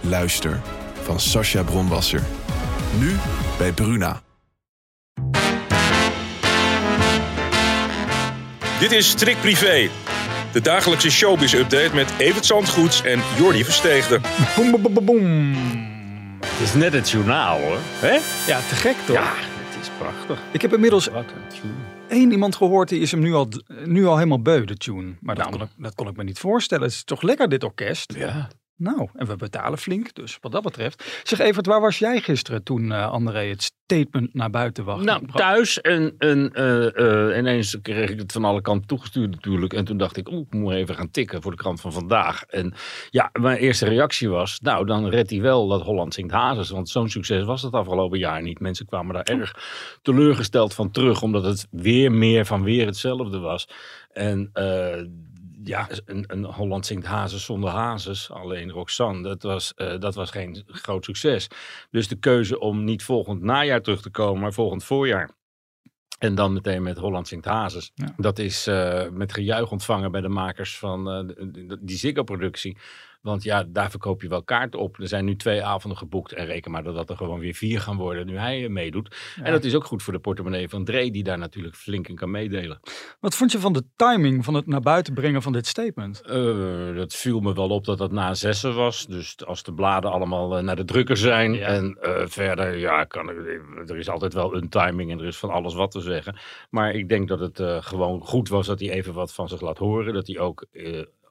Luister van Sascha Bronwasser. Nu bij Bruna. Dit is Trick Privé. De dagelijkse showbiz-update met Evert Zandgoeds en Jordi Versteegde. Boem, boem, boem, boem, boem. Het is net het journaal hoor. Hè? Ja, te gek toch? Ja, het is prachtig. Ik heb inmiddels Wat een tune. één iemand gehoord die is hem nu al, nu al helemaal beu, de tune. Maar dat, Nou. kon ik, dat kon ik me niet voorstellen. Het is toch lekker dit orkest? Ja. Nou, en we betalen flink, dus wat dat betreft. Zeg Evert, waar was jij gisteren toen eh, André het statement naar buiten wacht? Nou, thuis en, en eh, eh, ineens kreeg ik het van alle kanten toegestuurd natuurlijk. En toen dacht ik, oeh, ik moet even gaan tikken voor de krant van vandaag. En ja, mijn eerste reactie was, nou dan redt hij wel dat Holland zingt hazes. Want zo'n succes was het afgelopen jaar niet. Mensen kwamen daar erg teleurgesteld van terug, omdat het weer meer van weer hetzelfde was. En ja, een, een Holland zingt hazes zonder hazes, alleen Roxanne, dat was, eh, dat was geen groot succes. Dus de keuze om niet volgend najaar terug te komen, maar volgend voorjaar. En dan meteen met Holland Zingt Hazes. Ja. Dat is eh, met gejuich ontvangen bij de makers van eh, die Ziggo-productie. Want ja, daar verkoop je wel kaarten op. Er zijn nu twee avonden geboekt. En reken maar dat dat er gewoon weer vier gaan worden nu hij eh, meedoet. En dat is ook goed voor de portemonnee van Dre, die daar natuurlijk flink in kan meedelen. Wat vond je van de timing van het naar buiten brengen van dit statement? Eh, dat viel me wel op dat dat na zessen was. Dus als de bladen allemaal eh, naar de drukker zijn. Ja. En verder, ja, kan er is altijd wel een timing en er is van alles wat te zeggen. Maar ik denk dat het gewoon goed was dat hij even wat van zich laat horen. Dat hij ook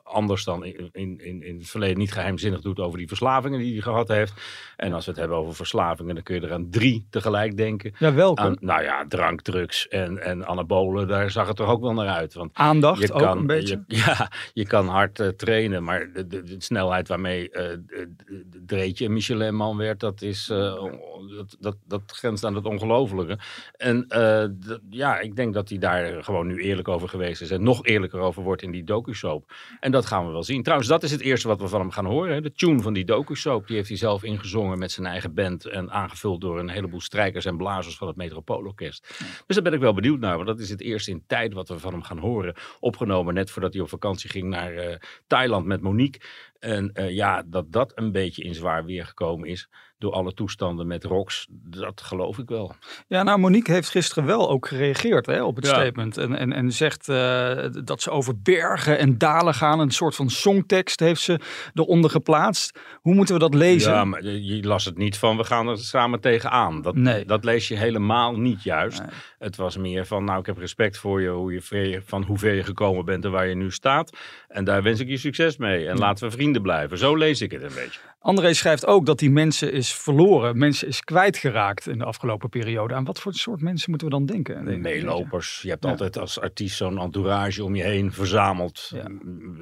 anders dan in, in, in, het verleden niet geheimzinnig doet over die verslavingen die hij gehad heeft. En als we het hebben over verslavingen, dan kun je er aan drie tegelijk denken. Ja, welke? Aan, nou ja, drank, drugs en, en anabolen, daar zag het toch ook wel naar uit. Want Aandacht je ook kan, een beetje? Je, ja, je kan hard eh, trainen, maar de, de, de snelheid waarmee de- de- Dreetje een Michelin-man werd, dat, is, eh, dat, dat, dat grenst aan het ongelofelijke. En ja, ik denk dat hij daar gewoon nu eerlijk over geweest is en nog eerlijker over wordt in die docu-soap. En dat gaan we wel zien. Trouwens, dat is het eerste wat we van hem gaan horen. Hè? De tune van die docu-soap, die heeft hij zelf ingezongen met zijn eigen band en aangevuld door een heleboel strijkers en blazers van het Metropoolorkest. Dus daar ben ik wel benieuwd naar, want dat is het eerste in tijd wat we van hem gaan horen. Opgenomen net voordat hij op vakantie ging naar eh, Thailand met Monique. En eh, ja, dat dat een beetje in zwaar weer gekomen is door alle toestanden met Rox, dat geloof ik wel. Ja, nou, Monique heeft gisteren wel ook gereageerd hè, op het Ja. statement. En, en, en zegt eh, dat ze over bergen en dalen gaan. Een soort van songtekst heeft ze eronder geplaatst. Hoe moeten we dat lezen? Ja, maar je las het niet van we gaan er samen tegenaan. Dat, Nee. dat lees je helemaal niet juist. Nee. Het was meer van, nou ik heb respect voor je, hoe je van hoe ver je gekomen bent en waar je nu staat. En daar wens ik je succes mee. En laten we vrienden blijven. Zo lees ik het een beetje. André schrijft ook dat die mensen is verloren. Mensen is kwijtgeraakt in de afgelopen periode. Aan wat voor soort mensen moeten we dan denken? De meelopers. Je hebt Ja. altijd als artiest zo'n entourage om je heen verzameld. Ja.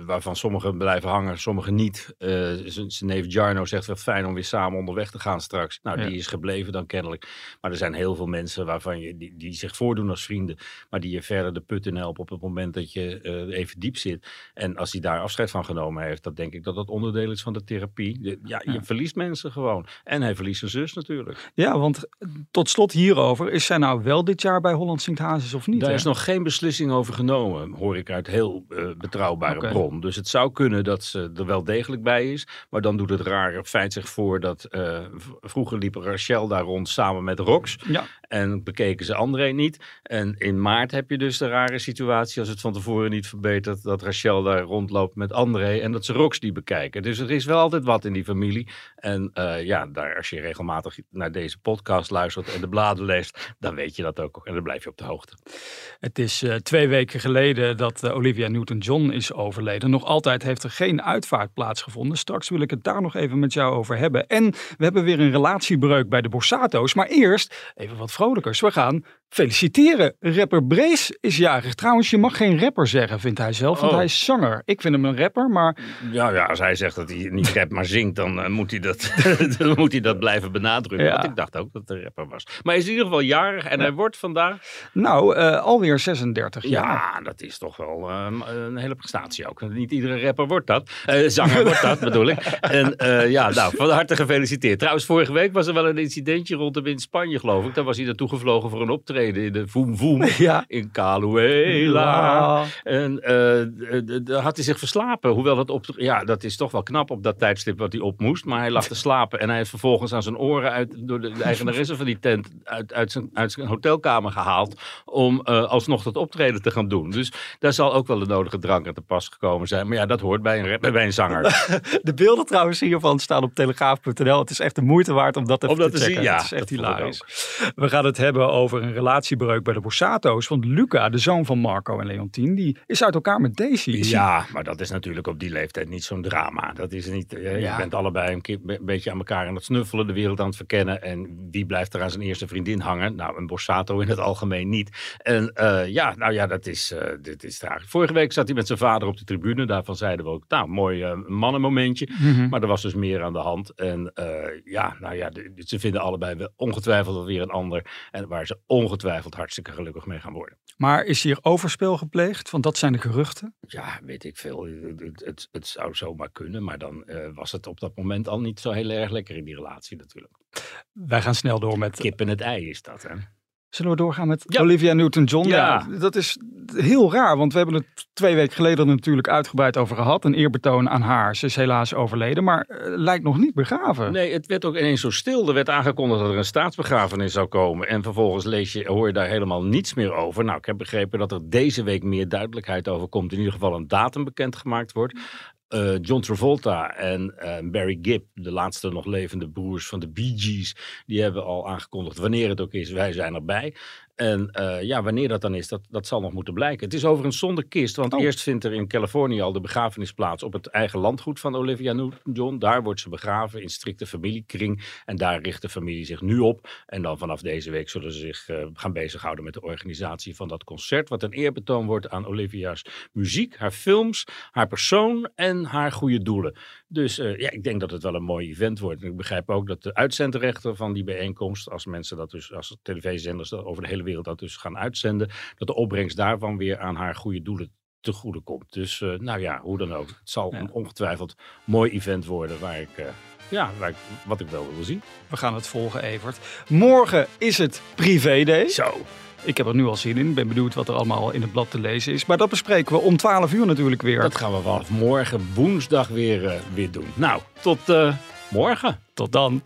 Waarvan sommigen blijven hangen, sommigen niet. Eh, z- zijn neef Jarno zegt wel fijn om weer samen onderweg te gaan straks. Nou, Ja. die is gebleven dan kennelijk. Maar er zijn heel veel mensen waarvan je, die, die zich voordoen als vrienden. Maar die je verder de put in helpen op het moment dat je eh, even diep zit. En als hij daar afscheid van genomen heeft, dan denk ik dat dat onderdeel is van de therapie. Ja, je Ja. verliest mensen gewoon. En hij verliest zijn zus natuurlijk. Ja, want tot slot hierover. Is zij nou wel dit jaar bij Holland Zingt Hazes of niet? Daar hè? is nog geen beslissing over genomen, hoor ik uit heel eh, betrouwbare bron. Dus het zou kunnen dat ze er wel degelijk bij is. Maar dan doet het rare feit zich voor dat eh, vroeger liep Rachel daar rond samen met Rox. Ja, En bekeken ze André niet. En in maart heb je dus de rare situatie, als het van tevoren niet verbetert, dat Rachel daar rondloopt met André en dat ze Rox die bekijken. Dus er is wel altijd wat in die familie. En eh, ja, daar, als je regelmatig naar deze podcast luistert en de bladen leest, dan weet je dat ook. En dan blijf je op de hoogte. het is eh, twee weken geleden dat eh, Olivia Newton-John is overleden. Nog altijd heeft er geen uitvaart plaatsgevonden. Straks wil ik het daar nog even met jou over hebben. En we hebben weer een relatiebreuk bij de Borsato's. Maar eerst even wat vrolijkers. We gaan feliciteren. Rapper Brees is jarig. Trouwens, je mag geen rapper zeggen, vindt hij zelf, want Oh. hij is zanger. Ik vind hem een rapper, maar Ja, ja, als hij zegt dat hij niet rapt maar zingt, dan, eh, moet, hij dat, dan moet hij dat blijven benadrukken. Ja. Want ik dacht ook dat een rapper was. Maar hij is in ieder geval jarig en hij wordt vandaag... nou, eh, alweer 36 jaar. Ja, dat is toch wel eh, een hele prestatie ook. Niet iedere rapper wordt dat. Eh, zanger wordt dat, bedoel ik. En ja, nou, van harte gefeliciteerd. Trouwens, vorige week was er wel een incidentje rond hem in Spanje, geloof ik. Daar was hij naartoe gevlogen voor een optreden in de Voem Voem Ja. in Caluela. En eh, d- d- daar had hij zich verslapen. Hoewel dat op. Ja, dat is toch wel knap op dat tijdstip wat hij op moest. Maar hij lag te slapen. En hij heeft vervolgens aan zijn oren uit, door de, de eigenaresse van die tent. Uit, uit, zijn, uit zijn hotelkamer gehaald. Om eh, alsnog dat optreden te gaan doen. Dus daar zal ook wel de nodige drank aan te pas gekomen zijn. Maar ja, dat hoort bij een, bij een zanger. De beelden trouwens hiervan staan op telegraaf.nl. Het is echt de moeite waard om dat even Om dat te te checken. zien, ja, het is echt hilarisch. We gaan het hebben over een relatiebreuk bij de Borsato's. Want Luca, de zoon van Marco en Leontien, die is uit elkaar met Daisy. Ja, maar dat is natuurlijk op die leeftijd niet zo'n drama. Dat is niet. eh, Ja. Je bent allebei een, keer, een beetje aan elkaar aan het snuffelen, de wereld aan het verkennen. En wie blijft er aan zijn eerste vriendin hangen? Nou, een Borsato in het algemeen niet. En eh, ja, nou ja, dat is, eh, dit is tragisch. Vorige week zat hij met zijn vader op de tribune. Daarvan zeiden we ook, nou, mooi mannenmomentje. Mhm. Maar er was dus meer aan de hand. En eh, ja, nou ja, de- ze vinden allebei wel ongetwijfeld wel weer een ander. En waar ze ongetwijfeld hartstikke gelukkig mee gaan worden. Maar is hier overspel gepleegd? Want dat zijn de geruchten. Ja, weet ik veel. Het, het, het, het zou zomaar kunnen, maar dan eh, was het op dat moment al niet zo heel erg lekker in die relatie natuurlijk. Wij gaan snel door met... Kip en het ei is dat, hè? Zullen we doorgaan met Ja. Olivia Newton-John? Ja. dat is heel raar, want we hebben het twee weken geleden natuurlijk uitgebreid over gehad. Een eerbetoon aan haar. Ze is helaas overleden, maar eh, lijkt nog niet begraven. Nee, het werd ook ineens zo stil. Er werd aangekondigd dat er een staatsbegrafenis zou komen. En vervolgens lees je, hoor je daar helemaal niets meer over. Nou, ik heb begrepen dat er deze week meer duidelijkheid over komt. In ieder geval een datum bekendgemaakt wordt. Eh, John Travolta en eh, Barry Gibb, de laatste nog levende broers van de Bee Gees, die hebben al aangekondigd wanneer het ook is, wij zijn erbij. En eh, ja, wanneer dat dan is, dat, dat zal nog moeten blijken. Het is overigens zonder kist, want Oh. eerst vindt er in Californië al de begrafenis plaats op het eigen landgoed van Olivia Newton-John. Daar wordt ze begraven in strikte familiekring en daar richt de familie zich nu op. En dan vanaf deze week zullen ze zich eh, gaan bezighouden met de organisatie van dat concert, wat een eerbetoon wordt aan Olivia's muziek, haar films, haar persoon en haar goede doelen. Dus eh, ja, ik denk dat het wel een mooi event wordt. En ik begrijp ook dat de uitzendrechter van die bijeenkomst, als mensen dat dus, als televisiezenders dat over de hele wereld dat dus gaan uitzenden, dat de opbrengst daarvan weer aan haar goede doelen te goede komt. Dus eh, nou ja, hoe dan ook. Het zal Ja. een ongetwijfeld mooi event worden waar ik, eh, ja, waar ik, wat ik wel wil zien. We gaan het volgen, Evert. Morgen is het privé day. Zo. Ik heb er nu al zin in. Ik ben benieuwd wat er allemaal in het blad te lezen is. Maar dat bespreken we om 12 uur natuurlijk weer. Dat gaan we vanaf morgen woensdag weer, eh, weer doen. Nou, tot morgen. Tot dan.